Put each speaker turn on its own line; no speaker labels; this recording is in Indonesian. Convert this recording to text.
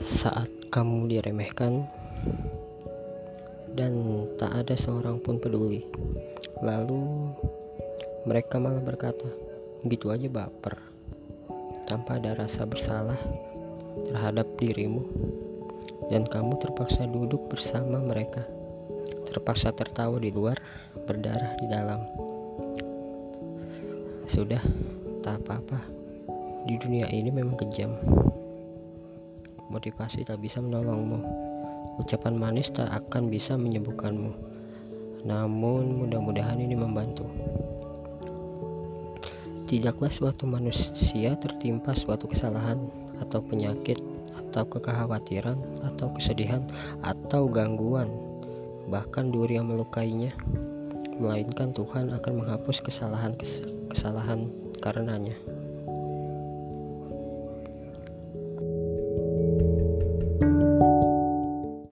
Saat kamu diremehkan dan tak ada seorang pun peduli, lalu mereka malah berkata, "Gitu aja baper." Tanpa ada rasa bersalah terhadap dirimu, dan kamu terpaksa duduk bersama mereka, terpaksa tertawa di luar, berdarah di dalam. Sudah, tak apa-apa. Di dunia ini memang kejam motivasi tak bisa menolongmu. Ucapan manis tak akan bisa menyembuhkanmu. Namun mudah-mudahan ini membantu. Tidaklah suatu manusia tertimpa suatu kesalahan atau penyakit atau kekhawatiran atau kesedihan atau gangguan bahkan duri yang melukainya melainkan Tuhan akan menghapus kesalahan kesalahan karenanya